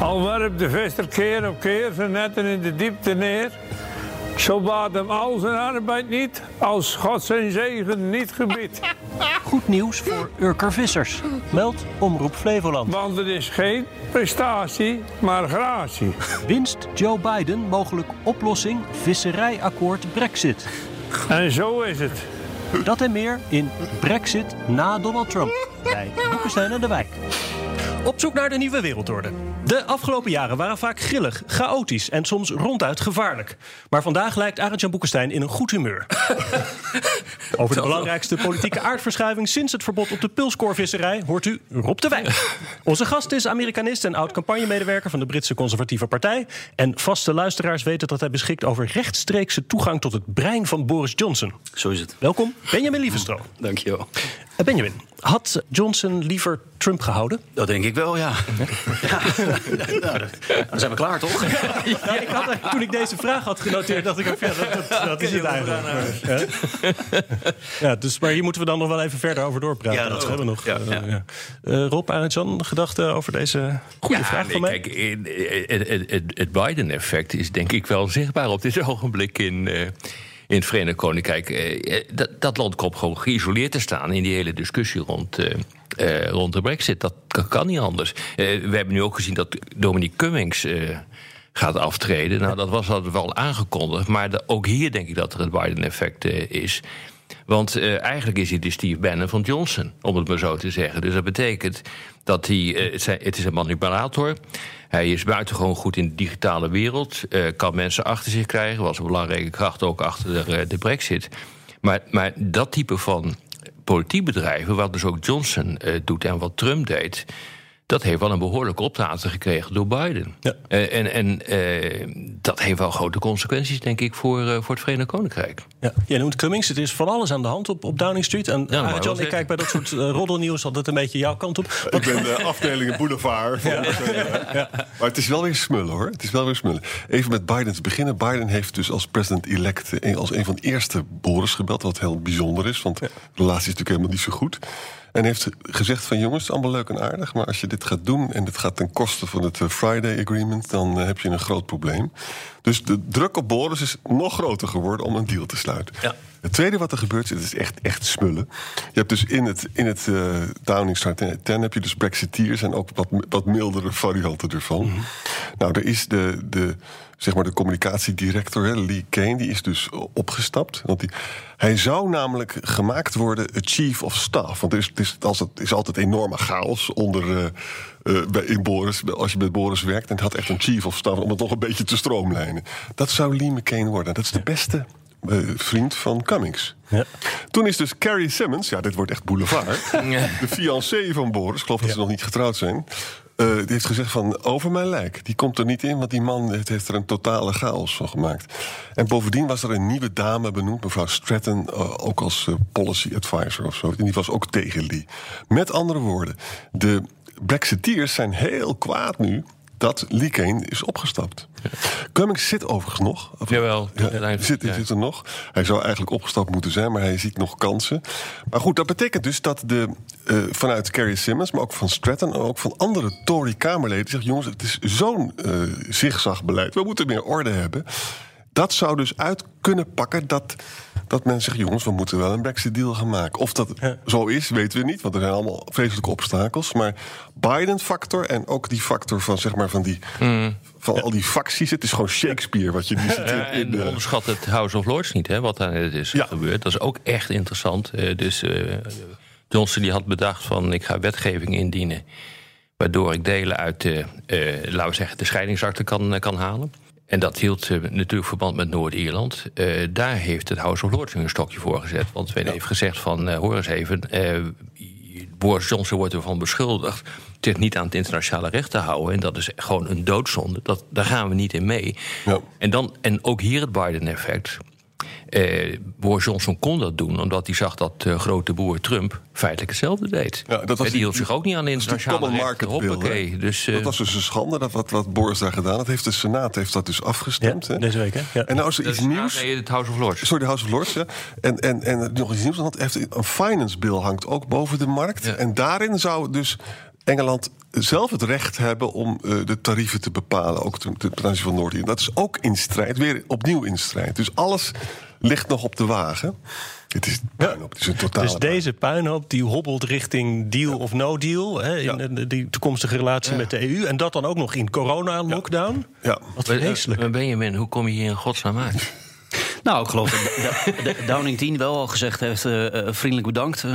Al werpt de vester keer op keer zijn netten in de diepte neer. Zo baat hem al zijn arbeid niet, als God zijn zegen niet gebiedt. Goed nieuws voor Urker Vissers. Meldt Omroep Flevoland. Want het is geen prestatie, maar gratie. Winst Joe Biden mogelijk oplossing visserijakkoord Brexit. En zo is het. Dat en meer in Brexit na Donald Trump. Bij Boekenstein en de Wijk. Op zoek naar de nieuwe wereldorde. De afgelopen jaren waren vaak grillig, chaotisch en soms ronduit gevaarlijk. Maar vandaag lijkt Arend-Jan Boekenstein in een goed humeur. Over de belangrijkste politieke aardverschuiving sinds het verbod op de pulskoorvisserij hoort u Rob de Wijk. Onze gast is Amerikanist en oud-campagnemedewerker van de Britse Conservatieve Partij. En vaste luisteraars weten dat hij beschikt over rechtstreekse toegang tot het brein van Boris Johnson. Zo is het. Welkom, Benjamin Lievestro. Dankjewel. Uh, Benjamin, had Johnson liever Trump gehouden? Dat denk ik wel, ja. ja. nou, dan zijn we klaar, toch? Ja, ik had, toen ik deze vraag had genoteerd, dacht ik ook, ja, dat, dat, dat is het eigenlijk. Ja, dus, maar hier moeten we dan nog wel even verder over doorpraten. Ja, dat hebben we nog. Ja, ja. Uh, Rob Arendtjan, gedachten over deze goede vraag nee, van mij? Kijk, het, het, het, het Biden-effect is denk ik wel zichtbaar op dit ogenblik in... Uh, in het Verenigd Koninkrijk. Uh, dat, dat, land komt gewoon geïsoleerd te staan in die hele discussie rond, uh, rond de Brexit. Dat kan niet anders. we hebben nu ook gezien dat Dominique Cummings gaat aftreden. Nou, dat was al wel aangekondigd. Maar ook hier denk ik dat er het Biden-effect is. Want eigenlijk is hij de Steve Bannon van Johnson, om het maar zo te zeggen. Dus dat betekent dat hij. het is een manipulator. Hij is buitengewoon goed in de digitale wereld. Uh, kan mensen achter zich krijgen. Was een belangrijke kracht ook achter de, de brexit. Maar, maar, dat type van politiek bedrijven, wat dus ook Johnson doet en wat Trump deed. Dat heeft wel een behoorlijke optaten gekregen door Biden. Ja. Uh, en en dat heeft wel grote consequenties, denk ik, voor, voor het Verenigd Koninkrijk. Ja. Jij noemt Cummings, het is van alles aan de hand op, op Downing Street. En ja, John, ik kijk bij dat soort roddelnieuws altijd een beetje jouw kant op. Ik ben de afdeling Boulevard. Ja. Ja. Maar het is wel weer smullen, hoor. Het is wel weer smullen. Even met Biden te beginnen. Biden heeft dus als president-elect als een van de eerste Boris gebeld. Wat heel bijzonder is, want de relatie is natuurlijk helemaal niet zo goed. En heeft gezegd van jongens, allemaal leuk en aardig... maar als je dit gaat doen en het gaat ten koste van het Friday Agreement... dan heb je een groot probleem. Dus de druk op Boris is nog groter geworden om een deal te sluiten. Ja. Het tweede wat er gebeurt, het is echt, echt smullen. Je hebt dus in het, in het uh, Downing Street 10 heb je dus Brexiteers... en ook wat, wat mildere varianten ervan. Mm -hmm. Nou, er is de... de zeg maar de communicatiedirector, hè, Lee Kane, die is dus opgestapt. Want die, hij zou namelijk gemaakt worden chief of staff. Want er is, het is, het is altijd enorme chaos onder, uh, uh, bij, in Boris, als je met Boris werkt. En het had echt een chief of staff om het nog een beetje te stroomlijnen. Dat zou Lee McCain worden. Dat is de beste uh, vriend van Cummings. Ja. Toen is dus Carrie Simmons, ja, dit wordt echt boulevard. de fiancé van Boris, ik geloof dat ja. ze nog niet getrouwd zijn. Uh, die heeft gezegd van over mijn lijk. Die komt er niet in, want die man heeft, heeft er een totale chaos van gemaakt. En bovendien was er een nieuwe dame benoemd, mevrouw Stratton, uh, ook als uh, policy advisor of zo. En die was ook tegen Lee. Met andere woorden, de Brexiteers zijn heel kwaad nu dat Lee Kane is opgestapt. Ja. Cummings zit overigens nog. Jawel. Ja, hij zit, ja. zit er nog. Hij zou eigenlijk opgestapt moeten zijn, maar hij ziet nog kansen. Maar goed, dat betekent dus dat de, uh, vanuit Carrie Simmons... maar ook van Stratton en ook van andere Tory-Kamerleden... zeggen, jongens, het is zo'n uh, zigzagbeleid. We moeten meer orde hebben. Dat zou dus uit kunnen pakken dat, dat men zegt... jongens, we moeten wel een Brexit-deal gaan maken. Of dat ja. zo is, weten we niet, want er zijn allemaal vreselijke obstakels. Maar Biden-factor en ook die factor van, zeg maar, van, die, mm. van ja. al die facties... het is gewoon Shakespeare wat je nu ziet ja, in, in de... onderschat het House of Lords niet, hè, wat daar is gebeurd. Dat is ook echt interessant. Uh, dus uh, Johnson die had bedacht van, ik ga wetgeving indienen... waardoor ik delen uit de, uh, laten we zeggen, de scheidingsakte kan, kan halen... En dat hield uh, natuurlijk verband met Noord-Ierland. Uh, daar heeft het House of Lords een stokje voor gezet. Want men ja. heeft gezegd van, uh, hoor eens even... Boris Johnson wordt ervan beschuldigd zich niet aan het internationale recht te houden. En dat is gewoon een doodzonde. Dat, daar gaan we niet in mee. Ja. En, dan, en ook hier het Biden-effect. Eh, Boris Johnson kon dat doen omdat hij zag dat eh, grote boer Trump feitelijk hetzelfde deed. Ja, dat was En die die- hield zich ook niet aan de Dat internationale market bill. Dus, eh, dat was dus een schande, dat wat, wat Boris daar gedaan had. Heeft de Senaat heeft dat dus afgestemd. hè? deze week, hè? Ja. En nou is er dat iets is- nieuws. Nee, het House of Lords. Sorry, de House of Lords. Ja. En, en, en nog iets nieuws. Want heeft een finance bill hangt ook boven de markt. Ja. En daarin zou dus Engeland zelf het recht hebben om eh, de tarieven te bepalen. Ook ten ten aanzien van Noord-Ierland. Dat is ook in strijd. Weer opnieuw in strijd. Dus alles ligt nog op de wagen. Het is, puinhoop. het is een totale Dus deze puinhoop die hobbelt richting deal of no deal... Hè, in Ja. de- die toekomstige relatie met de EU. En dat dan ook nog in corona-lockdown. Ja. Wat vreselijk. Benjamin, hoe kom je hier in godsnaam uit? Nou, ik geloof dat Downing 10 wel al gezegd heeft... eh, eh, vriendelijk bedankt, eh,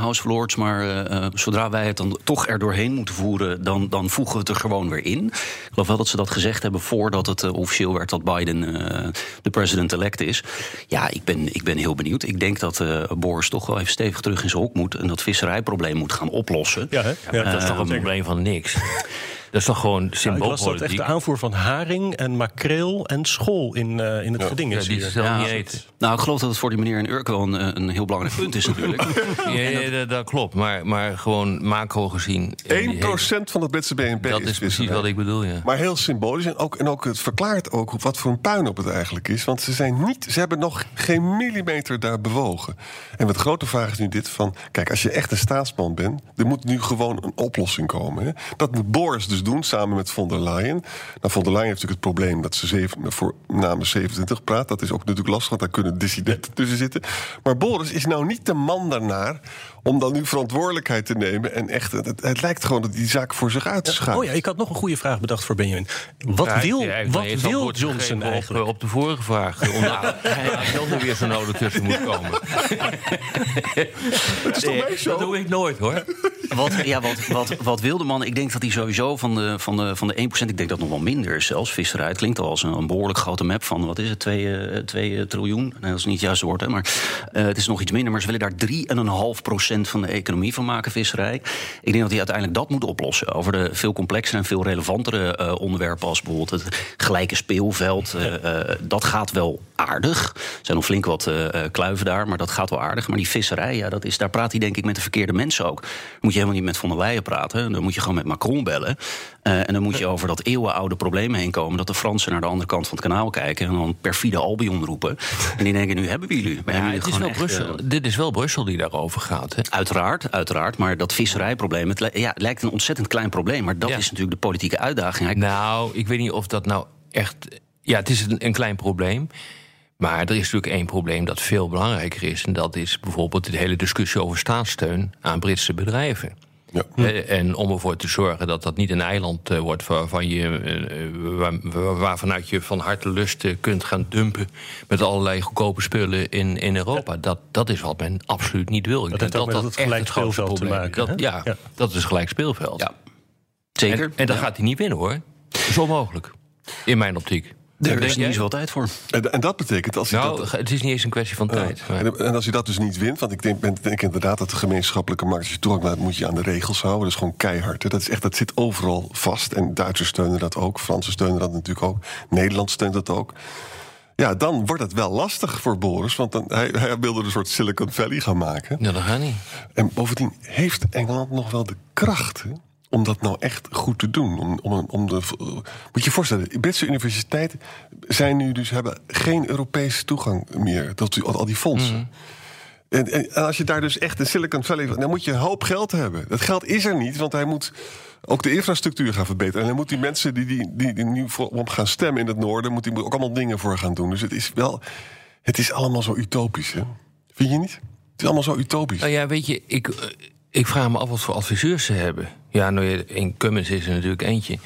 House of Lords... maar zodra wij het dan toch er doorheen moeten voeren... Dan, dan voegen we het er gewoon weer in. Ik geloof wel dat ze dat gezegd hebben voordat het officieel werd... dat Biden eh, de president-elect is. Ja, ik ben, ik ben heel benieuwd. Ik denk dat eh, Boris toch wel even stevig terug in zijn hok moet... en dat visserijprobleem moet gaan oplossen. Ja, hè? Ja. dat is toch een probleem van niks? Dat is toch gewoon Nou, ik las dat echt symboolpolitiek? de aanvoer van haring en makreel en school in, eh, in het geding Ja, is die hier. ze zelf Ja, niet eten. Nou, ik geloof dat het voor die meneer in Urk wel een, een heel belangrijk punt is natuurlijk. Ja, ja, dat, dat klopt. Maar, maar gewoon macro gezien... eh, die 1% hele- van het Britse BNP Dat is precies wat ik bedoel, ja. Maar heel symbolisch. En ook, en ook het verklaart ook wat voor een puinhoop het eigenlijk is. Want ze, zijn niet, ze hebben nog geen millimeter daar bewogen. En wat grote vraag is nu dit van... Kijk, als je echt een staatsman bent... er moet nu gewoon een oplossing komen. Hè? Dat moet Boris dus doen, samen met von der Leyen. Nou, von der Leyen heeft natuurlijk het probleem... dat ze zeven, voor namens 27 praat. Dat is ook natuurlijk lastig, want daar kunnen dissidenten tussen zitten. Maar Boris is nou niet de man daarnaar... om dan nu verantwoordelijkheid te nemen. En echt, het, het lijkt gewoon dat die zaak voor zich uitschuift. Oh ja, ik had nog een goede vraag bedacht voor Benjamin. Wat Ja, wil, wat wil Johnson gegeven op, eigenlijk? Op, de vorige vraag. Omdat hij dan er weer zo nodig tussen moet komen. Het is toch mijn show? Dat doe ik nooit, hoor. Wat, ja, wat, wat, wat wil de man? Ik denk dat hij sowieso van de, van, de, van de 1%, ik denk dat het nog wel minder is zelfs, visserij. Het klinkt al als een, een behoorlijk grote map van, wat is het, 2 twee triljoen? Nee, dat is niet het juiste woord, hè, maar eh, het is nog iets minder. Maar ze willen daar 3,5% van de economie van maken, visserij. Ik denk dat hij uiteindelijk dat moet oplossen. Over de veel complexere en veel relevantere eh, onderwerpen als bijvoorbeeld het gelijke speelveld. eh, eh, dat gaat wel aardig. Er zijn nog flink wat kluiven daar, maar dat gaat wel aardig. Maar die visserij, ja, dat is, daar praat hij denk ik met de verkeerde mensen ook. Dan moet je helemaal niet met Von der Leyen praten. Dan moet je gewoon met Macron bellen. En dan moet je over dat eeuwenoude probleem heen komen... dat de Fransen naar de andere kant van het kanaal kijken... en dan perfide Albion roepen. En die denken, nu hebben we jullie. We Ja, hebben het jullie is wel echt, Brussel. Dit is wel Brussel die daarover gaat. Uiteraard, uiteraard. Maar dat visserijprobleem, het, li- ja, het lijkt een ontzettend klein probleem. Maar dat Ja. is natuurlijk de politieke uitdaging. Hij- Nou, ik weet niet of dat nou echt... Ja, het is een, een klein probleem. Maar er is natuurlijk één probleem dat veel belangrijker is. En dat is bijvoorbeeld de hele discussie over staatssteun aan Britse bedrijven. Ja. Eh, En om ervoor te zorgen dat dat niet een eiland eh, wordt waarvan je, eh, waar, waar- waarvanuit je van harte lust kunt gaan dumpen met allerlei goedkope spullen in, in Europa. Dat, dat is wat men absoluut niet wil. Ik Dat heeft ook met het gelijk speelveld te maken, Dat, ja, Ja. dat is gelijk speelveld. ja, zeker. En, en dat Ja. gaat hij niet winnen hoor. Dat is onmogelijk. In mijn optiek. Daar is niet jij? zoveel tijd voor. En, en dat betekent als hij Nou, dat, het is niet eens een kwestie van tijd. En, en als je dat dus niet wint, want ik denk, ben, denk inderdaad dat de gemeenschappelijke markt, als je toegang moet je aan de regels houden. Dat is gewoon keihard. Hè. Dat, is echt, dat zit overal vast. En Duitsers steunen dat ook, Fransen steunen dat natuurlijk ook, Nederland steunt dat ook. Ja, dan wordt het wel lastig voor Boris, want dan, hij, hij wilde een soort Silicon Valley gaan maken. Ja, dat gaat niet. En bovendien heeft Engeland nog wel de kracht hè, om dat nou echt goed te doen. Om, om, om de, moet je je voorstellen, de Britse universiteiten zijn nu dus, hebben geen Europese toegang meer tot die- al die fondsen. En, en, en als je daar dus echt in Silicon Valley... dan moet je een hoop geld hebben. Dat geld is er niet, want hij moet ook de infrastructuur gaan verbeteren. En hij moet die mensen die, die, die, die nu voor hem gaan stemmen in het noorden... moet hij ook allemaal dingen voor gaan doen. Dus het is wel... Het is allemaal zo utopisch, hè? Vind je niet? Het is allemaal zo utopisch. Nou ja, weet je, ik, eh, ik vraag me af wat voor adviseurs ze hebben. Ja, nou ja, in Cummins is er natuurlijk eentje.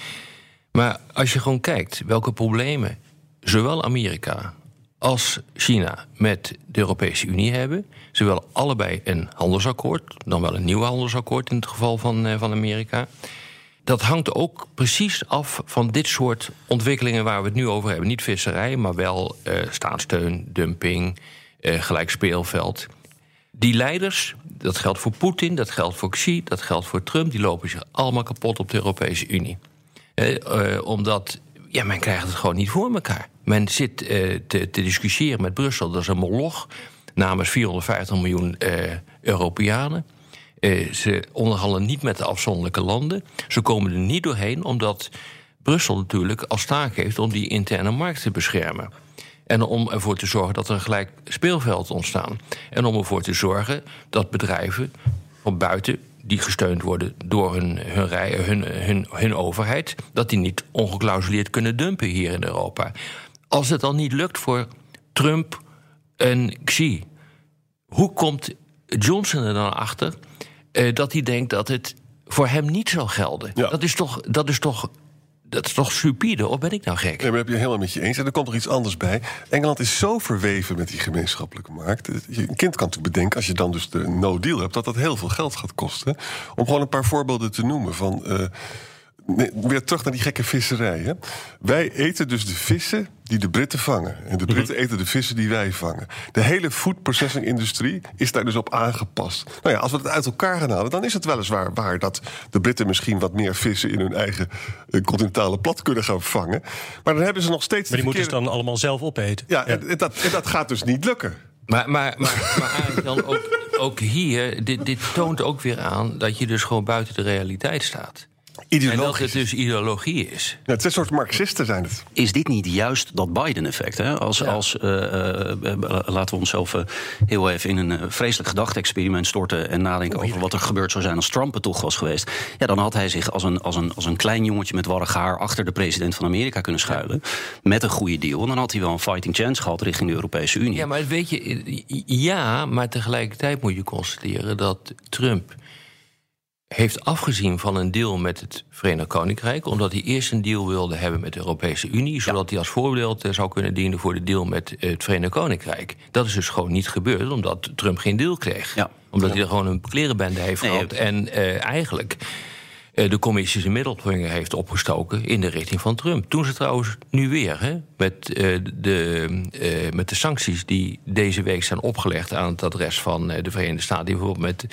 Maar als je gewoon kijkt welke problemen zowel Amerika als China met de Europese Unie hebben. Ze allebei een handelsakkoord, dan wel een nieuw handelsakkoord in het geval van, eh, van Amerika. Dat hangt ook precies af van dit soort ontwikkelingen waar we het nu over hebben. Niet visserij, maar wel eh, staatssteun, dumping, eh, gelijk speelveld. Die leiders, dat geldt voor Poetin, dat geldt voor Xi, dat geldt voor Trump, die lopen zich allemaal kapot op de Europese Unie. Eh, omdat ja, men krijgt het gewoon niet voor elkaar. Men zit eh, te, te, discussiëren met Brussel, dat is een moloch namens 450 miljoen eh, Europeanen. Ze onderhandelen niet met de afzonderlijke landen. Ze komen er niet doorheen, omdat Brussel natuurlijk als taak heeft om die interne markt te beschermen. En om ervoor te zorgen dat er een gelijk speelveld ontstaan. En om ervoor te zorgen dat bedrijven van buiten die gesteund worden door hun, hun, hun, hun, hun overheid, dat die niet ongeklausuleerd kunnen dumpen hier in Europa. Als het dan niet lukt voor Trump en Xi, hoe komt Johnson er dan achter uh, dat hij denkt dat het voor hem niet zal gelden? Ja. Dat, is toch, dat is toch dat is toch stupide, of ben ik nou gek? Nee, maar heb je helemaal met je eens. En er komt nog iets anders bij. Engeland is zo verweven met die gemeenschappelijke markt. Een kind kan natuurlijk bedenken, als je dan dus de no deal hebt, dat dat heel veel geld gaat kosten. Om gewoon een paar voorbeelden te noemen van. Nee, weer terug naar die gekke visserij. Hè? Wij eten dus de vissen die de Britten vangen. En de Britten eten de vissen die wij vangen. De hele food processing industrie is daar dus op aangepast. Nou ja, als we het uit elkaar gaan halen, dan is het weliswaar waar dat de Britten misschien wat meer vissen in hun eigen uh, continentale plat kunnen gaan vangen. Maar dan hebben ze nog steeds. Maar die moeten ze dan allemaal zelf opeten. Ja, ja. En, dat, en dat gaat dus niet lukken. Maar, maar, maar, maar eigenlijk dan ook, ook hier, dit, dit toont ook weer aan dat je dus gewoon buiten de realiteit staat. En dat het dus ideologie is. Ja, het is een soort Marxisten zijn het. Is dit niet juist dat Biden-effect? Als, ja. als uh, uh, laten we onszelf uh, heel even in een vreselijk gedachte-experiment storten en nadenken over wat er gebeurd zou zijn als Trump het toch was geweest. Ja, dan had hij zich als een, als een, als een klein jongetje met warrig haar achter de president van Amerika kunnen schuilen. Ja. Met een goede deal. En dan had hij wel een fighting chance gehad richting de Europese Unie. Ja, maar weet je, ja, maar tegelijkertijd moet je constateren dat Trump heeft afgezien van een deal met het Verenigd Koninkrijk, omdat hij eerst een deal wilde hebben met de Europese Unie, zodat ja. hij als voorbeeld zou kunnen dienen voor de deal met het Verenigd Koninkrijk. Dat is dus gewoon niet gebeurd, omdat Trump geen deal kreeg. Ja. Omdat hij er gewoon een klerenbende heeft nee, gehad. En uh, eigenlijk uh, de commissie zijn middelvinger heeft opgestoken in de richting van Trump. Toen ze trouwens nu weer hè, met, uh, de, met de sancties die deze week zijn opgelegd aan het adres van de Verenigde Staten, die bijvoorbeeld met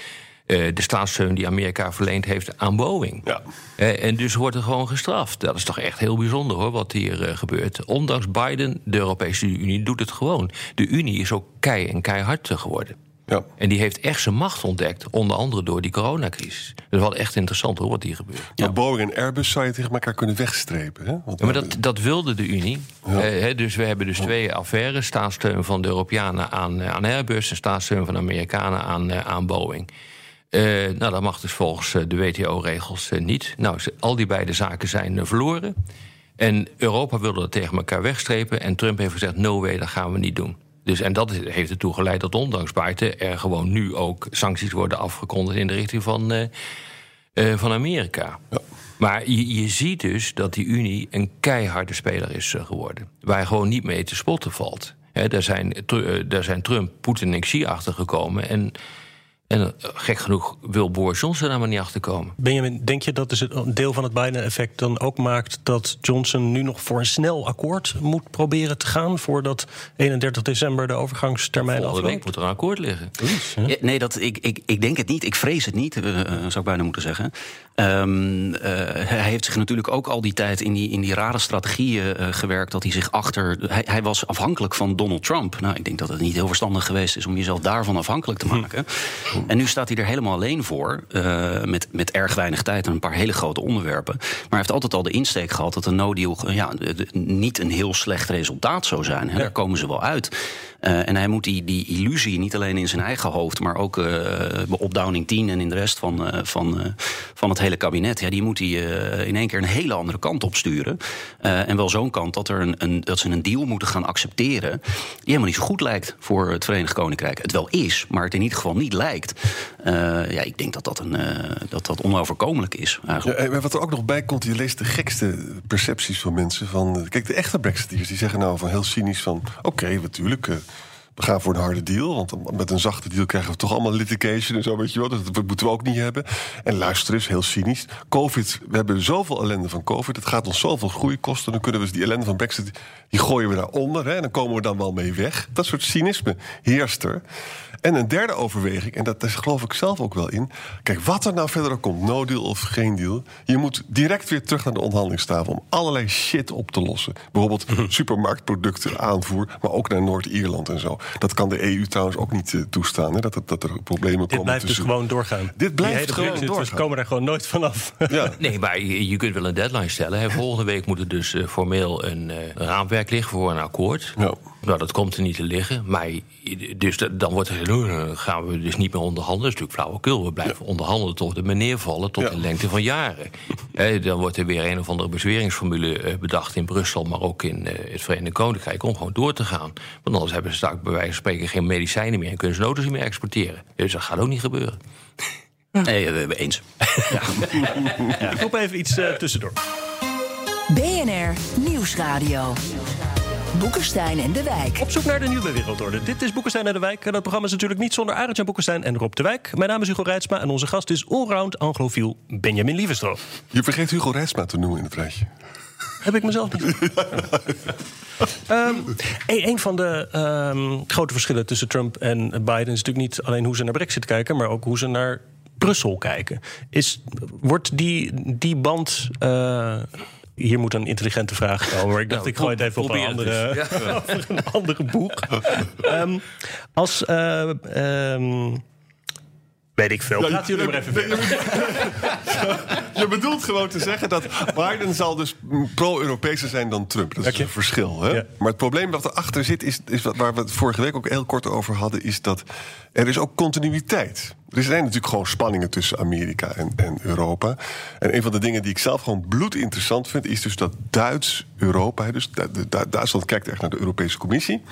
de staatssteun die Amerika verleend heeft aan Boeing. Ja. Uh, en dus wordt er gewoon gestraft. Dat is toch echt heel bijzonder hoor, wat hier uh, gebeurt. Ondanks Biden, de Europese Unie doet het gewoon. De Unie is ook kei en keihard geworden. Ja. En die heeft echt zijn macht ontdekt, onder andere door die coronacrisis. Dat is wel echt interessant hoor, wat hier gebeurt. Ja. Boeing en Airbus zou je tegen elkaar kunnen wegstrepen. Hè? Want ja, maar dat, dat wilde de Unie. Ja. Dus we hebben dus twee affaires. Staatssteun van de Europeanen aan, aan Airbus... en staatssteun van de Amerikanen aan, aan Boeing. Uh, nou, dat mag dus volgens de WTO-regels uh, niet. Nou, al die beide zaken zijn verloren. En Europa wilde dat tegen elkaar wegstrepen. En Trump heeft gezegd: no way, dat gaan we niet doen. Dus, en dat heeft ertoe geleid dat ondanks buiten er gewoon nu ook sancties worden afgekondigd in de richting van, van Amerika. Ja. Maar je, je, ziet dus dat die Unie een keiharde speler is geworden. Waar gewoon niet mee te spotten valt. He, daar, zijn, daar zijn Trump, Poetin en Xi achter gekomen. En en gek genoeg wil Boris Johnson daar maar niet achter komen. Benjamin, denk je dat dus een deel van het Biden-effect dan ook maakt dat Johnson nu nog voor een snel akkoord moet proberen te gaan voordat 31 december de overgangstermijn afloopt? Volgende week moet er een akkoord liggen. Ja, nee, dat, ik, ik, ik denk het niet. Ik vrees het niet, uh, zou ik bijna moeten zeggen. Um, uh, hij heeft zich natuurlijk ook al die tijd in die, in die rare strategieën uh, gewerkt dat hij zich achter. Hij, hij, was afhankelijk van Donald Trump. Nou, ik denk dat het niet heel verstandig geweest is om jezelf daarvan afhankelijk te maken. Hm. En nu staat hij er helemaal alleen voor. Uh, met, met erg weinig tijd en een paar hele grote onderwerpen. Maar hij heeft altijd al de insteek gehad dat een no-deal ja, niet een heel slecht resultaat zou zijn. Hè. Daar komen ze wel uit. Uh, en hij moet die, die illusie niet alleen in zijn eigen hoofd, maar ook uh, op Downing 10 en in de rest van, uh, van, van het hele kabinet. Ja, die moet hij in één keer een hele andere kant op sturen. en wel zo'n kant dat, er een, een, dat ze een deal moeten gaan accepteren. die helemaal niet zo goed lijkt voor het Verenigd Koninkrijk. Het wel is, maar het in ieder geval niet lijkt. ja, ik denk dat dat, een, dat, dat onoverkomelijk is. Ja, wat er ook nog bij komt, je leest de gekste percepties van mensen. Van, kijk, de echte Brexiteers die zeggen nou van heel cynisch van oké, natuurlijk we gaan voor een harde deal. Want met een zachte deal krijgen we toch allemaal litigation en zo, weet je wel. Dat, dat moeten we ook niet hebben. En luister eens, heel cynisch. Covid, we hebben zoveel ellende van Covid. Het gaat ons zoveel groei kosten. Dan kunnen we die ellende van Brexit, die gooien we daaronder. Hè, en dan komen we dan wel mee weg. Dat soort cynisme heerst er. En een derde overweging, en dat, daar geloof ik zelf ook wel in. Kijk, wat er nou verder komt, no deal of geen deal. Je moet direct weer terug naar de onderhandelingstafel om allerlei shit op te lossen. Bijvoorbeeld supermarktproducten aanvoer, maar ook naar Noord-Ierland en zo. Dat kan de EU trouwens ook niet eh, toestaan, hè, dat, er- dat er problemen Dit komen. blijft dus gewoon doorgaan. Dit blijft gewoon Brexit, doorgaan. We komen daar gewoon nooit vanaf. Ja. Nee, maar je, je kunt wel een deadline stellen. Hè. Volgende week moet er dus eh, formeel een eh, raamwerk liggen voor een akkoord. Ja. Nou, dat komt er niet te liggen. Maar dus da- dan wordt er gezegd, "Oh, dan gaan we dus niet meer onderhandelen. Dat is natuurlijk flauwekul. We blijven onderhandelen tot de meneer vallen, tot Ja. de lengte van jaren. Hè, dan wordt er weer een of andere bezweringsformule eh, bedacht in Brussel... maar ook in eh, het Verenigd Koninkrijk om gewoon door te gaan. Want anders hebben ze straks bij wijze van spreken geen medicijnen meer... en kunnen ze noten niet meer exporteren. Dus dat gaat ook niet gebeuren. Nee, we hebben eens. Ik roep even iets eh, tussendoor. BNR Nieuwsradio. Boekenstein en de Wijk. Op zoek naar de nieuwe wereldorde. Dit is Boekenstein en de Wijk. En dat programma is natuurlijk niet zonder Arend-Jan Boekenstein en Rob de Wijk. Mijn naam is Hugo Reitsma en onze gast is allround anglofiel Benjamin Lievestro. Je vergeet Hugo Reitsma te noemen in het rijtje. Heb ik mezelf niet. Ehm, een, een van de ehm, grote verschillen tussen Trump en Biden is natuurlijk niet alleen hoe ze naar Brexit kijken, maar ook hoe ze naar Brussel kijken. Is, wordt die, die band. eh, hier moet een intelligente vraag komen, maar ik dacht, ik gooi het even op een andere. Ja. een andere boek. Ehm, als. eh, ehm, weet ik veel. Laten jullie maar even verder. Je bedoelt gewoon te zeggen dat Biden zal dus pro-Europese zijn dan Trump. Dat is Oké. een verschil. Hè? Ja. Maar het probleem wat erachter zit, is, is wat, waar we het vorige week ook heel kort over hadden, is dat er is ook continuïteit. Er zijn natuurlijk gewoon spanningen tussen Amerika en, en Europa. En een van de dingen die ik zelf gewoon bloedinteressant vind, is dus dat Duits-Europa, dus Du- Du- Du- Duitsland kijkt echt naar de Europese Commissie.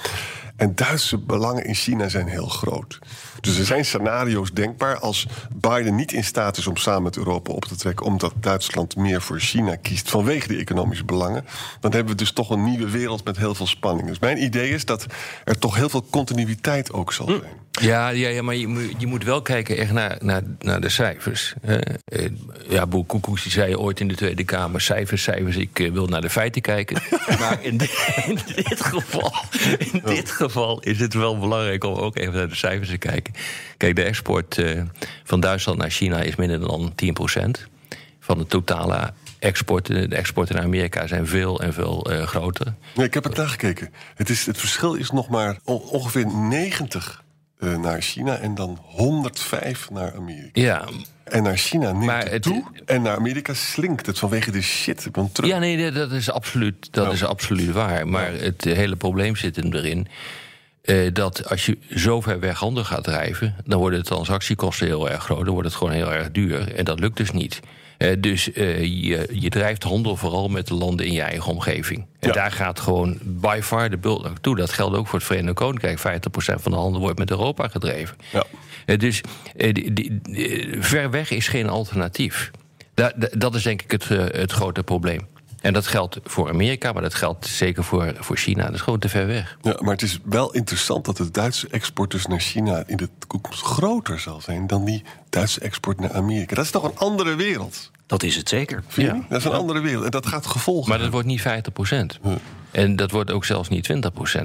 En Duitse belangen in China zijn heel groot. Dus er zijn scenario's denkbaar als Biden niet in staat is om samen met Europa op te trekken, omdat Duitsland meer voor China kiest vanwege die economische belangen. Dan hebben we dus toch een nieuwe wereld met heel veel spanning. Dus mijn idee is dat er toch heel veel continuïteit ook zal zijn. Ja, ja, ja maar je, moet- je moet wel kijken echt naar, naar, naar de cijfers. Eh, ja, Boer Koekoes zei ooit in de Tweede Kamer... cijfers, cijfers, ik eh, wil naar de feiten kijken. maar in, in dit geval, in dit geval is het wel belangrijk om ook even naar de cijfers te kijken. Kijk, de export eh, van Duitsland naar China is minder dan 10% van de totale exporten. De exporten naar Amerika zijn veel en veel groter. Nee, ik heb het nagekeken. Het, is, het verschil is nog maar on- ongeveer 90 eh, naar China en dan 105 naar Amerika. Ja, En naar China neemt Maar het, het- toe. En naar Amerika slinkt het vanwege de shit van Trump. Ja, nee, dat is absoluut, dat Ja. is absoluut waar. Maar het hele probleem zit hem erin. eh, dat als je zo ver weg handel gaat drijven, dan worden de transactiekosten heel erg groot. Dan wordt het gewoon heel erg duur. En dat lukt dus niet. Eh, dus eh, je, je drijft handel vooral met de landen in je eigen omgeving. En Ja. daar gaat gewoon by far de bult naartoe. Dat geldt ook voor het Verenigd Koninkrijk. 50% van de handel wordt met Europa gedreven. Ja. Eh, dus die- die- die- ver weg is geen alternatief. Da- da- dat is denk ik het, het grote probleem. En dat geldt voor Amerika, maar dat geldt zeker voor, voor China. Dat is gewoon te ver weg. Ja, maar het is wel interessant dat de Duitse export dus naar China in de toekomst groter zal zijn dan die Duitse export naar Amerika. Dat is toch een andere wereld? Dat is het zeker. Ja. Dat is een andere wereld. En dat gaat gevolgen. Maar dat wordt niet 50%. En dat wordt ook zelfs niet 20%,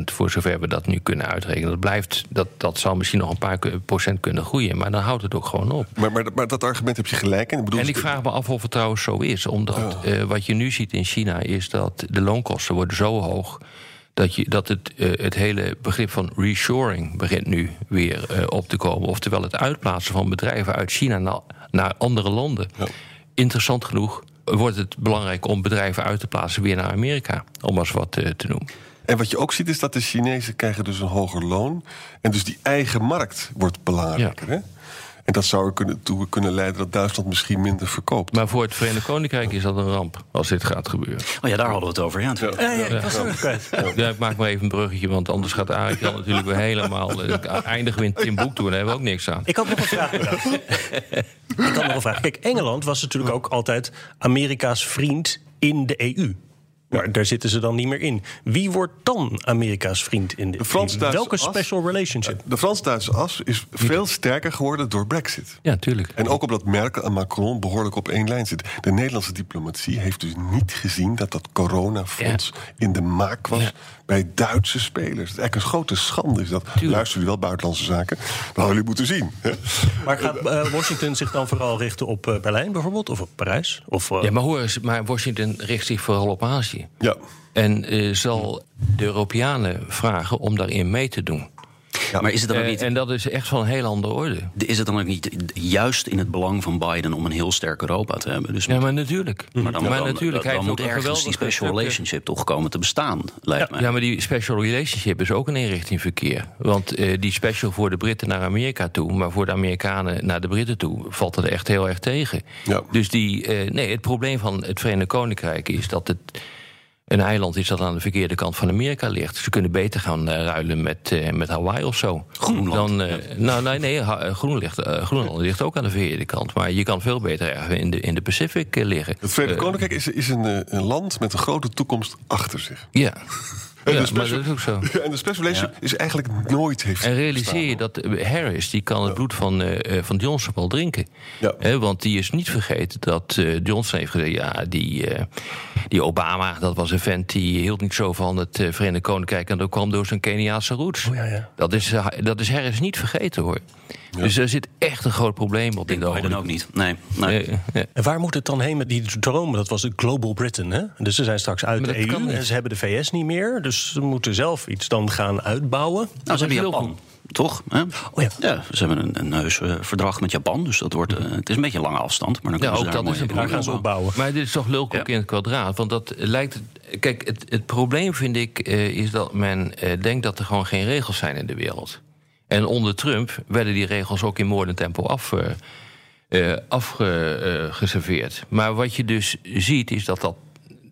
voor zover we dat nu kunnen uitrekenen. Dat, blijft, dat, dat zal misschien nog een paar procent kunnen groeien, maar dan houdt het ook gewoon op. Maar, maar, maar dat argument heb je gelijk in. Ik bedoel, En ik vraag me af of het trouwens zo is. Omdat eh, wat je nu ziet in China is dat de loonkosten worden zo hoog. Dat, je, dat het, eh, het hele begrip van reshoring begint nu weer eh, op te komen. Oftewel het uitplaatsen van bedrijven uit China naar, naar andere landen. Ja. Interessant genoeg wordt het belangrijk om bedrijven uit te plaatsen weer naar Amerika. Om als wat eh, te noemen. En wat je ook ziet is dat de Chinezen krijgen dus een hoger loon. En dus die eigen markt wordt belangrijker. Hè? En dat zou er kunnen, toe kunnen leiden dat Duitsland misschien minder verkoopt. Maar voor het Verenigd Koninkrijk is dat een ramp als dit gaat gebeuren. Oh ja, daar hadden we het over. Ja, natuurlijk. Ja, ja, ik. Ja, maak maar even een bruggetje, want anders gaat Arik Jan natuurlijk weer helemaal... eh, eindigen we in Timbuktu en daar hebben we ook niks aan. Ik had nog een vraag. ik had nog een vraag. Kijk, Engeland was natuurlijk ook altijd Amerika's vriend in de EU. Maar daar zitten ze dan niet meer in. Wie wordt dan Amerika's vriend in de Welke as- special relationship? De Frans-Duitse as is veel sterker geworden door Brexit. Ja, tuurlijk. En ook omdat Merkel en Macron behoorlijk op één lijn zitten. De Nederlandse diplomatie heeft dus niet gezien dat dat coronafonds in de maak was Ja. Bij Duitse spelers. Het is eigenlijk een grote schande is dat. Luisteren jullie wel buitenlandse zaken? Dat hadden jullie moeten zien. Maar gaat eh, Washington zich dan vooral richten op eh, Berlijn bijvoorbeeld? Of op Parijs? Of, eh, Ja, maar hoor eens, maar Washington richt zich vooral op Azië. Ja. En eh, zal de Europeanen vragen om daarin mee te doen. Maar is het dan ook Eh, niet... en dat is echt van een heel andere orde. Is het dan ook niet juist in het belang van Biden om een heel sterk Europa te hebben? Dus Ja, maar natuurlijk. maar dan, maar dan, natuurlijk, dan, moet ook een ergens die geweldige special relationship toch komen te bestaan, lijkt mij. Ja, maar die special relationship is ook een inrichting verkeer. Want eh, die special voor de Britten naar Amerika toe, maar voor de Amerikanen naar de Britten toe, valt het echt heel erg tegen. Ja. Dus die, eh, nee, het probleem van het Verenigd Koninkrijk is dat het een eiland is dat aan de verkeerde kant van Amerika ligt. Ze kunnen beter gaan eh, ruilen met, eh, met Hawaii of zo. Groenland. Dan, eh, nou, nee, nee Ha- Groen ligt, Groenland ligt ook aan de verkeerde kant. Maar je kan veel beter ergens in de, in de Pacific liggen. Het Verenigd Koninkrijk is, is een, een land met een grote toekomst achter zich. Ja, En ja de maar dat is ook zo. En de special relationship is eigenlijk nooit heeft En realiseer je dat eh, Harris die kan het bloed van, eh, eh, van Johnson wel drinken. Ja. Want die is niet vergeten dat eh, Johnson heeft gezegd... ja, die, eh, die Obama, dat was een vent die hield niet zo van het eh, Verenigd Koninkrijk... en dat kwam door zijn Keniaanse roots. Oh, ja, ja. Dat, is, dat is Harris niet vergeten, hoor. Dus er zit echt een groot probleem op dit Biden ogenblik. ook niet. Nee, nee. En waar moet het dan heen met die dromen? Dat was de Global Britain, hè? Dus ze zijn straks uit Maar de dat kan EU en ze hebben de VS niet meer. Dus ze moeten zelf iets dan gaan uitbouwen. Nou, ze hebben Japan. Toch? Hè? Oh ja. ze hebben een, een heus eh, verdrag met Japan. Dus dat wordt, eh, het is een beetje een lange afstand. Maar dan Ja, kunnen ze ook daar dat mooi gaan ze opbouwen. Maar dit is toch lulkoek Ja. in het kwadraat. Want dat lijkt. Kijk, het, het probleem vind ik eh, is dat men eh, denkt dat er gewoon geen regels zijn in de wereld. En onder Trump werden die regels ook in moordend tempo af, eh, eh, afgeserveerd. maar wat je dus ziet is dat dat.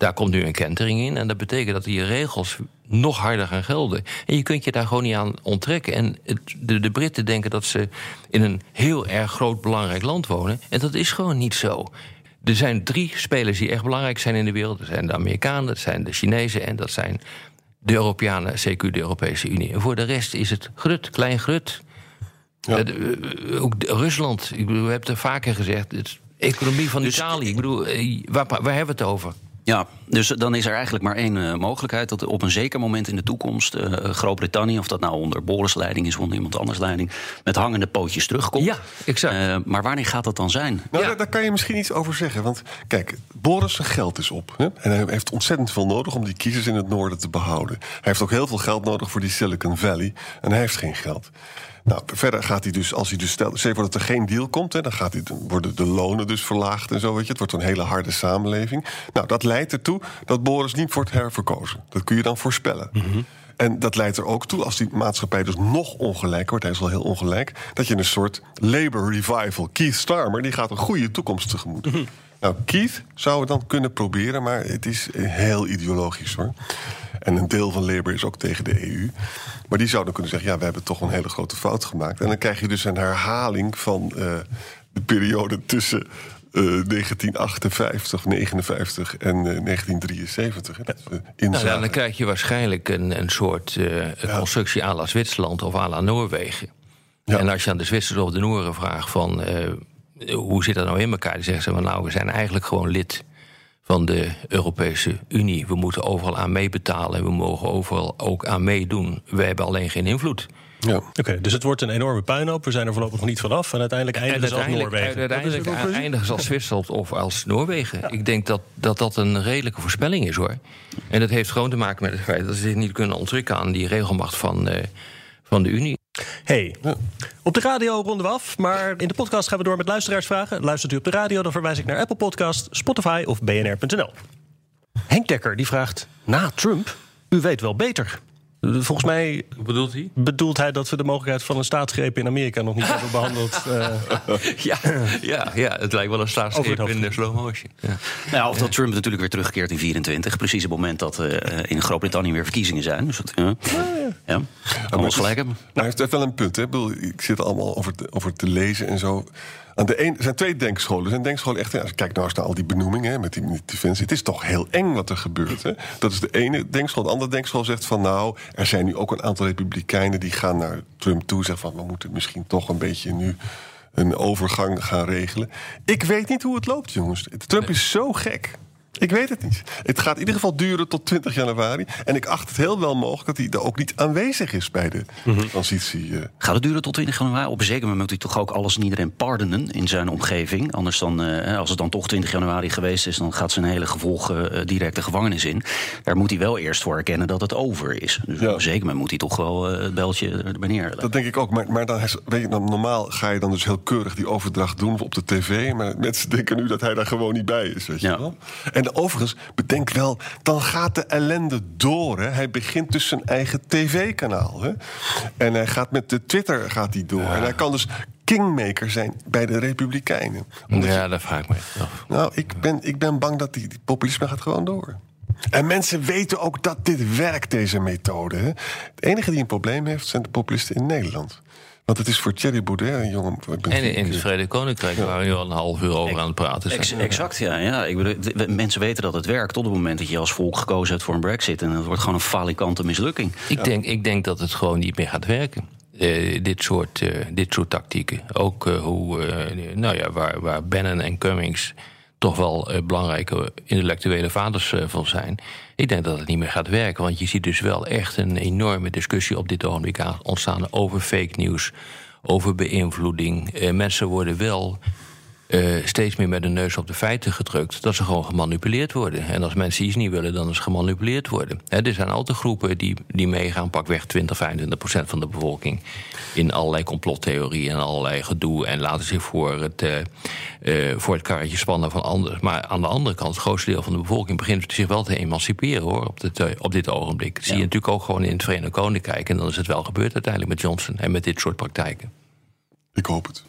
Daar komt nu een kentering in. En dat betekent dat die regels nog harder gaan gelden. En je kunt je daar gewoon niet aan onttrekken. En het, de, de Britten denken dat ze in een heel erg groot belangrijk land wonen. En dat is gewoon niet zo. Er zijn drie spelers die echt belangrijk zijn in de wereld. Dat zijn de Amerikanen, dat zijn de Chinezen en dat zijn de Europeanen, CQ de Europese Unie. En voor de rest is het grut, klein grut. Ja. Eh, eh, ook Rusland, ik bedoel, we hebben het er vaker gezegd. Het economie van Dus- Italië, ik bedoel, eh, waar, waar hebben we het over? Ja, dus dan is er eigenlijk maar één eh, mogelijkheid. Dat op een zeker moment in de toekomst eh, Groot-Brittannië, of dat nou onder Boris leiding is of onder iemand anders leiding, met hangende pootjes terugkomt. Ja, exact. Eh, maar wanneer gaat dat dan zijn? Nou, Ja. daar, daar kan je misschien iets over zeggen. Want kijk, Boris zijn geld is op. Hè? En hij heeft ontzettend veel nodig om die kiezers in het noorden te behouden. Hij heeft ook heel veel geld nodig voor die Silicon Valley. En hij heeft geen geld. Nou, verder gaat hij dus, als hij dus stelt, stel voor dat er geen deal komt, hè, dan, gaat hij, dan worden de lonen dus verlaagd en zo. Weet je. Het wordt een hele harde samenleving. Nou, dat leidt ertoe dat Boris niet wordt herverkozen. Dat kun je dan voorspellen. En dat leidt er ook toe, als die maatschappij dus nog ongelijk wordt, hij is al heel ongelijk, dat je een soort labor revival. Keith Starmer, die gaat een goede toekomst tegemoet. Nou, Keith zou het dan kunnen proberen, maar het is heel ideologisch hoor. En een deel van Labour is ook tegen de EU. Maar die zou dan kunnen zeggen: ja, we hebben toch een hele grote fout gemaakt. En dan krijg je dus een herhaling van eh, de periode tussen eh, 1958, 59 en eh, 1973. hè, dat we Nou, ja, dan krijg je waarschijnlijk een, een soort eh, constructie à la Zwitserland of à la Noorwegen. Ja. En als je aan de Zwitsers of de Nooren vraagt van eh, hoe zit dat nou in elkaar, die zeggen ze van nou, we zijn eigenlijk gewoon lid van de Europese Unie. We moeten overal aan meebetalen en we mogen overal ook aan meedoen. We hebben alleen geen invloed. ja. Oké, dus het wordt een enorme puinhoop. We zijn er voorlopig nog niet vanaf. En uiteindelijk En eindigen ze als Noorwegen. uiteindelijk eindigen ze als Zwitserland of als Noorwegen. Ik denk dat, dat dat een redelijke voorspelling is hoor. En dat heeft gewoon te maken met het feit dat ze zich niet kunnen onttrekken aan die regelmacht van, eh, van de Unie. Hey, op de radio ronden we af, maar in de podcast gaan we door met luisteraarsvragen. Luistert u op de radio, dan verwijs ik naar Apple Podcast, Spotify of bnr.nl. Henk Dekker die vraagt, na Trump, u weet wel beter. Volgens mij bedoelt hij? bedoelt hij dat we de mogelijkheid van een staatsgreep in Amerika nog niet hebben behandeld. eh, Ja, ja, ja, het lijkt wel een staatsgreep in de slow motion. Ja. Nou, ja, of dat Trump natuurlijk weer terugkeert in 24. Precies het moment dat eh, in Groot-Brittannië weer verkiezingen zijn. Dus dat, ja. ja. Het is- gelijk hebben. Nou, hij heeft wel een punt. Hè? Ik, bedoel, ik zit allemaal over te, over te lezen en zo. Aan de een, er zijn twee denkscholen. Er zijn denkscholen echt, als je kijkt nou eens naar al die benoemingen hè, met die, met die defensie. Het is toch heel eng wat er gebeurt. Hè? Dat is de ene denkschool. De andere denkschool zegt van nou, er zijn nu ook een aantal republikeinen die gaan naar Trump toe. Zeggen van we moeten misschien toch een beetje nu een overgang gaan regelen. Ik weet niet hoe het loopt, jongens. Trump is zo gek. Ik weet het niet. Het gaat in ieder geval duren tot 20 januari. En ik acht het heel wel mogelijk dat hij er ook niet aanwezig is bij de transitie. eh. Gaat het duren tot 20 januari? Op een zeker moment moet hij toch ook alles en iedereen pardonen in zijn omgeving. Anders dan, eh, als het dan toch 20 januari geweest is, dan gaat zijn hele gevolgen eh, direct de gevangenis in. Daar moet hij wel eerst voor erkennen dat het over is. Dus Ja. op een zeker moment moet hij toch wel eh, het beltje erbij neerleggen. Dat denk ik ook. Maar, maar dan, weet je, dan, normaal ga je dan dus heel keurig die overdracht doen op de tv. Maar mensen denken nu dat hij daar gewoon niet bij is. Weet je Ja. wel? En overigens, bedenk wel, dan gaat de ellende door. Hè. Hij begint dus zijn eigen tv-kanaal. Hè. En hij gaat met de Twitter gaat hij door. En hij kan dus kingmaker zijn bij de Republikeinen. Ja, dat vraag ik me af. Nou, ik ben, ik ben bang dat die, die populisme gaat gewoon door. En mensen weten ook dat dit werkt, deze methode. Hè. Het enige die een probleem heeft, zijn de populisten in Nederland. Want het is voor Thierry Baudet, een jongen... ik ben En in het Verenigd Koninkrijk waren we nu al een half uur over aan het praten. zijn. Ex- exact, ja. ja. Ik bedoel, de- mensen weten dat het werkt tot het moment dat je als volk gekozen hebt voor een brexit. En het wordt gewoon een falikante mislukking. Ik, denk, ik denk dat het gewoon niet meer gaat werken. Eh, dit, soort, eh, dit soort tactieken. Ook eh, hoe, eh, nou ja, waar, waar Bannon en Cummings toch wel eh, belangrijke intellectuele vaders eh, van zijn. Ik denk dat het niet meer gaat werken. Want je ziet dus wel echt een enorme discussie op dit ogenblik aan- ontstaan over fake news, over beïnvloeding. Eh, mensen worden wel eh, steeds meer met de neus op de feiten gedrukt. Dat ze gewoon gemanipuleerd worden. En als mensen iets niet willen, dan is ze gemanipuleerd worden. Hè, er zijn altijd groepen die, die meegaan, pakweg 20, 25 procent van de bevolking. In allerlei complottheorieën en allerlei gedoe. En laten zich voor het, eh, eh, voor het karretje spannen van anderen. Maar aan de andere kant, het grootste deel van de bevolking begint zich wel te emanciperen hoor, op, dit, op dit ogenblik. Dat zie je natuurlijk ook gewoon in het Verenigd Koninkrijk. En dan is het wel gebeurd uiteindelijk met Johnson en met dit soort praktijken. Ik hoop het.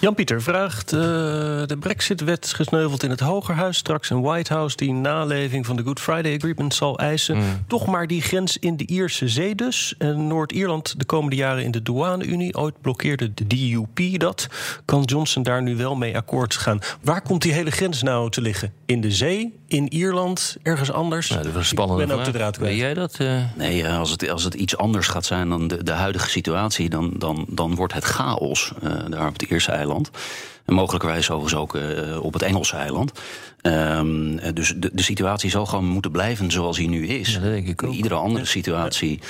Jan-Pieter vraagt: eh, De Brexit-wet is gesneuveld in het Hogerhuis. Straks een White House die naleving van de Good Friday Agreement zal eisen. Mm. Toch maar die grens in de Ierse Zee dus. En Noord-Ierland de komende jaren in de douane-Unie. Ooit blokkeerde de DUP dat. Kan Johnson daar nu wel mee akkoord gaan? Waar komt die hele grens nou te liggen? In de zee? In Ierland? Ergens anders? Nou, dat was een spannende Ik ben ook de draad kwijt. Weet jij dat? eh? Nee, eh, als het, als het iets anders gaat zijn dan de, de huidige situatie, dan, dan, dan wordt het chaos daar op het Ierse eiland. En mogelijkerwijs overigens ook eh, op het Engelse eiland. Ehm, eh, dus de, de situatie zal gewoon moeten blijven zoals die nu is. Ja, dat denk ik ook. Iedere andere situatie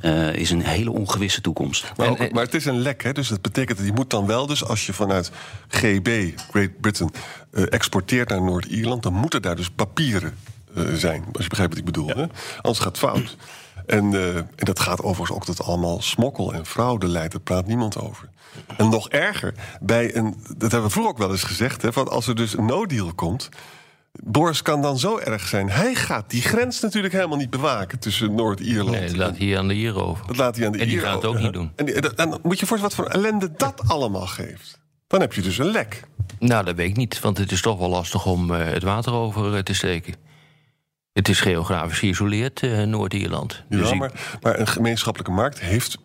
eh, is een hele ongewisse toekomst. Maar, ook- maar het is een lek, hè? dus dat betekent dat je moet dan wel... dus als je vanuit GB, Great Britain, eh, exporteert naar Noord-Ierland... dan moeten daar dus papieren eh, zijn, als je begrijpt wat ik bedoel. Hè? Anders gaat het fout. En, eh, en dat gaat overigens ook tot allemaal smokkel en fraude leidt. Daar praat niemand over. En nog erger, bij een, dat hebben we vroeger ook wel eens gezegd... Hè, van als er dus een no-deal komt... Boris kan dan zo erg zijn. Hij gaat die grens natuurlijk helemaal niet bewaken tussen Noord-Ierland Nee, dat laat hij aan de Ieren over. dat laat hij aan de En die Ieren gaat het ook niet doen. En, die- en dan moet je voorstellen wat voor ellende dat allemaal geeft. Dan heb je dus een lek. Nou, dat weet ik niet, want het is toch wel lastig om eh, het water over eh, te steken. Het is geografisch geïsoleerd, eh, Noord-Ierland. Ja, Dus ik- maar, maar een gemeenschappelijke markt heeft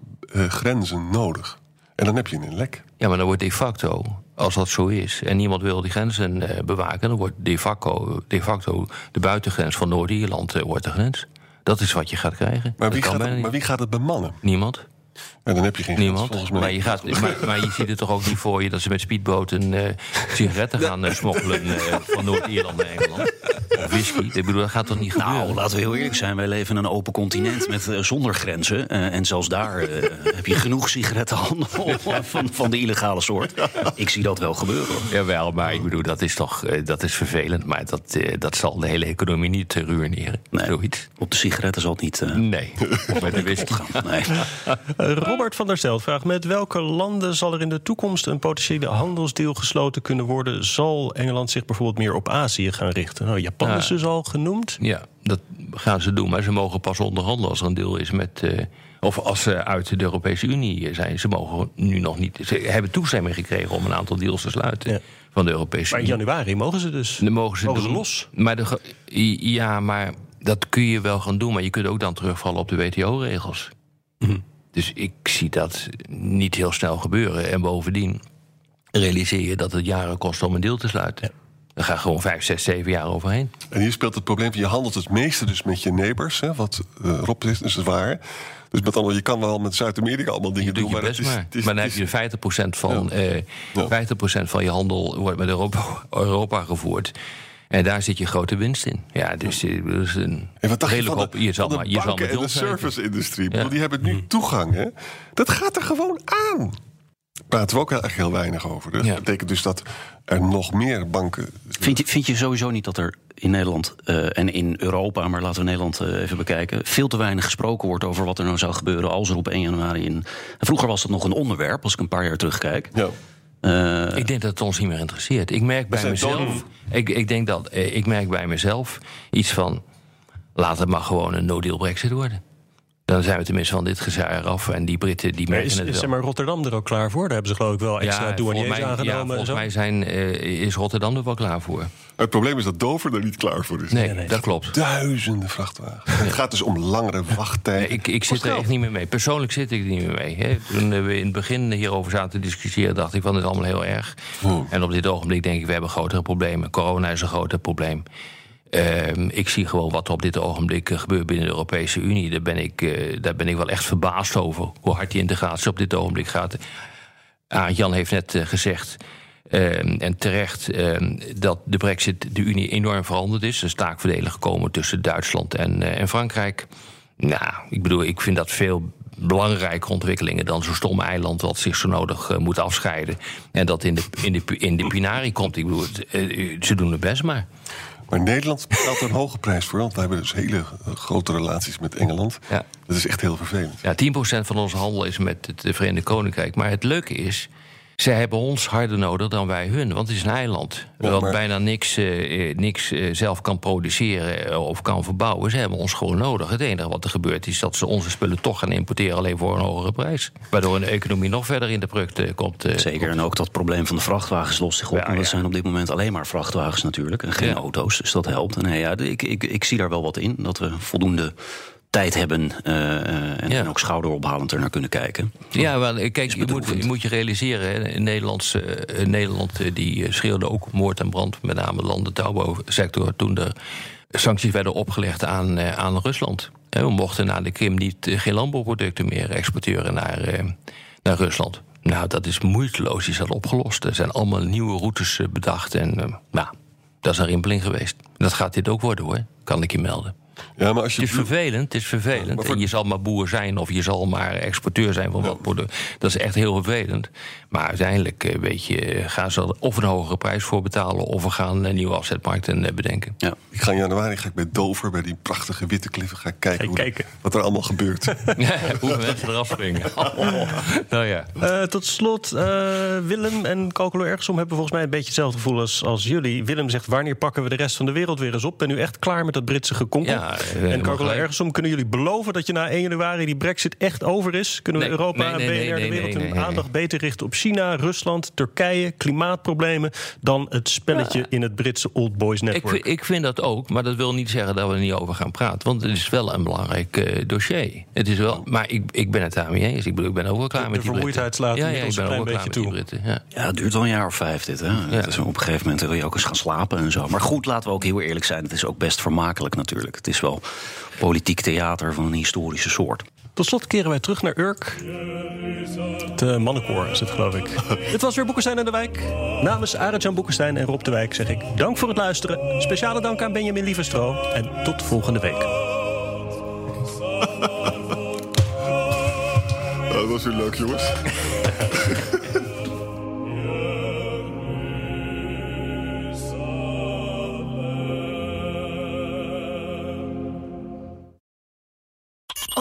grenzen nodig. En dan heb je een lek. ja, maar dan wordt de facto, als dat zo is... en niemand wil die grenzen eh, bewaken... dan wordt de facto, de facto de buitengrens van Noord-Ierland eh, wordt de grens. Dat is wat je gaat krijgen. Maar wie, gaat het, maar wie gaat het bemannen? Niemand. En dan heb je geen Niemand. volgens mij. Maar je, gaat, maar, maar je ziet het toch ook niet voor je dat ze met speedboten eh, sigaretten gaan eh, smokkelen eh, van Noord-Ierland naar Engeland. Of whisky. Ik bedoel, dat gaat toch niet gebeuren? Nou, laten we heel eerlijk zijn. Wij leven in een open continent met, eh, zonder grenzen. Eh, en zelfs daar eh, heb je genoeg sigarettenhandel van, van de illegale soort. Ik zie dat wel gebeuren. Jawel, maar ik bedoel, dat is toch dat is vervelend. Maar dat, dat zal de hele economie niet ruïneren. Nee. Zoiets. Op de sigaretten zal het niet eh, Nee. Of met de whisky. gaan. Nee. Robert van der Stel vraagt: Met welke landen zal er in de toekomst een potentiële handelsdeal gesloten kunnen worden? Zal Engeland zich bijvoorbeeld meer op Azië gaan richten? Nou, Japan is dus al genoemd. Ja, dat gaan ze doen. Maar ze mogen pas onderhandelen als er een deal is met. eh, of als ze uit de Europese Unie zijn. Ze mogen nu nog niet. Ze hebben toestemming gekregen om een aantal deals te sluiten. Ja. Van de Europese Maar in januari mogen ze dus. Dan mogen ze, Mogen ze los? Maar de, ja, maar dat kun je wel gaan doen. Maar je kunt ook dan terugvallen op de WTO-regels. Mhm. Dus ik zie dat niet heel snel gebeuren. En bovendien, realiseer je dat het jaren kost om een deal te sluiten. Dan ga je gewoon vijf, zes, zeven jaar overheen. En hier speelt het probleem van je handelt het meeste dus met je neighbors, hè, wat uh, Rob is, dus is waar. Dus met andere je kan wel met Zuid-Amerika allemaal dingen doen, maar, is, maar. Is, maar dan heb je 50% van, ja. uh, ja. 50% van je handel wordt met Europa, Europa gevoerd. En daar zit je grote winst in. Ja, dus dat is een en wat dacht redelijk je op. Je zal maar, je zal en de service-industrie. Ja. Die hebben nu toegang. Hè? Dat gaat er gewoon aan. Praten we ook eigenlijk heel weinig over. Dat ja. betekent dus dat er nog meer banken. Vind je, vind je sowieso niet dat er in Nederland uh, en in Europa, maar laten we Nederland uh, even bekijken, veel te weinig gesproken wordt over wat er nou zou gebeuren als er op 1 januari in. Vroeger was dat nog een onderwerp, als ik een paar jaar terugkijk. Ja. Uh, ik denk dat het ons niet meer interesseert. Ik merk bij mezelf. Ik, ik, denk dat ik merk bij mezelf iets van. Laat het maar gewoon een no-deal Brexit worden. Dan zijn we tenminste van dit gezaar af. En die Britten die merken is, het wel. Is zeg maar Rotterdam er ook klaar voor? Daar hebben ze geloof ik wel extra ja, douaniers mij, aangenomen. Ja, volgens mij zijn, uh, is Rotterdam er wel klaar voor. Het probleem is dat Dover er niet klaar voor is. Nee, nee, nee. dat klopt. Duizenden vrachtwagens. Nee. Het gaat dus om langere wachttijden. ik, ik zit er echt niet meer mee. Persoonlijk zit ik er niet meer mee. Hè. Toen we in het begin hierover zaten te discussiëren... dacht ik van, dit is allemaal heel erg. Hmm. En op dit ogenblik denk ik, we hebben grotere problemen. Corona is een groter probleem. Uh, ik zie gewoon wat er op dit ogenblik gebeurt binnen de Europese Unie. Daar ben ik, uh, daar ben ik wel echt verbaasd over. Hoe hard die integratie op dit ogenblik gaat. Ah, Jan heeft net uh, gezegd. Uh, en terecht dat de brexit de Unie enorm veranderd is. Er is taakverdeling gekomen tussen Duitsland en, en Frankrijk. Nou, ik bedoel, ik vind dat veel belangrijke ontwikkelingen dan zo'n stom eiland wat zich zo nodig moet afscheiden. En dat in de, in de, in de pinari komt. Ik bedoel, ze doen het best maar. Maar Nederland betaalt er een hoge prijs voor. Want wij hebben dus hele grote relaties met Engeland. Ja. Dat is echt heel vervelend. Ja, 10% van onze handel is met het Verenigd Koninkrijk. Maar het leuke is. Zij hebben ons harder nodig dan wij hun. Want het is een eiland. Maar- bijna niks, eh, niks eh, zelf kan produceren eh, of kan verbouwen. Ze hebben ons gewoon nodig. Het enige wat er gebeurt is dat ze onze spullen toch gaan importeren. alleen voor een hogere prijs. Waardoor de economie nog verder in de prukte komt. eh, Zeker, en ook dat probleem van de vrachtwagens lost zich op. Ja, want dat ja. zijn op dit moment alleen maar vrachtwagens natuurlijk. En geen Ja. auto's, dus dat helpt. En nee, ja, ik, ik, ik zie daar wel wat in. Dat we voldoende tijd hebben eh, eh, en, Ja. ook schouderophalend er naar kunnen kijken. Ja, wel, eh, kijk, je moet, je moet je realiseren, hè, in Nederlands, Nederland die schreeuwde ook moord en brand, met name de landentouwbouwsector, toen er sancties werden opgelegd aan, aan Rusland. We mochten na de Krim niet, geen landbouwproducten meer exporteren naar, naar Rusland. Nou, dat is moeiteloos, is dat opgelost. Er zijn allemaal nieuwe routes bedacht en nou, dat is een rimpeling geweest. Dat gaat dit ook worden hoor, kan ik je melden. Ja, maar als je Het is vervelend, het is vervelend. voor- En je zal maar boer zijn of je zal maar exporteur zijn van wat product. Dat is echt heel vervelend. Maar uiteindelijk eh, weet je, eh, gaan ze er of een hogere prijs voor betalen... of we gaan een nieuwe afzetmarkten eh, bedenken. Ja. Ik ga in januari ga ik bij Dover, bij die prachtige witte kliffen, ga kijken, hoe kijken. wat er allemaal gebeurt. Hoe mensen eraf springen. nou ja. Eh, tot slot, eh, Willem en Calculo Ergsom hebben volgens mij een beetje hetzelfde gevoel als, als jullie. Willem zegt, wanneer pakken we de rest van de wereld weer eens op? Ben u echt klaar met dat Britse gekonkel? Ja, eh, en helemaal Calculo gelijk. Ergsom, kunnen jullie beloven dat je na 1 januari die brexit echt over is? Kunnen we Nee, Europa nee, en nee, BNR nee, de wereld nee, hun nee, aandacht beter richten op China, Rusland, Turkije, klimaatproblemen... dan het spelletje in het Britse Old Boys Ik, Network? vind- ik vind dat ook, maar dat wil niet zeggen dat we er niet over gaan praten. Want het is wel een belangrijk eh, dossier. Het is wel, maar ik, ik ben het daarmee eens. Ik bedoel, ik ben ook wel klaar De met die vermoeidheid slaat ja, ja, ik ben een ook wel klein klaar met beetje die Britten. Ja. Ja, het duurt wel een jaar of vijf dit. Hè? Op een gegeven moment wil je ook eens gaan slapen en zo. Maar goed, laten we ook heel eerlijk zijn. Het is ook best vermakelijk natuurlijk. Het is wel politiek theater van een historische soort. Tot slot keren wij terug naar Urk. De mannenkoor is het, geloof ik. Dit was weer Boekenstein en de Wijk. Namens Arend-Jan Boekenstein en Rob de Wijk zeg ik dank voor het luisteren. Speciale dank aan Benjamin Lieverstro. En tot volgende week. Dat was weer leuk, jongens.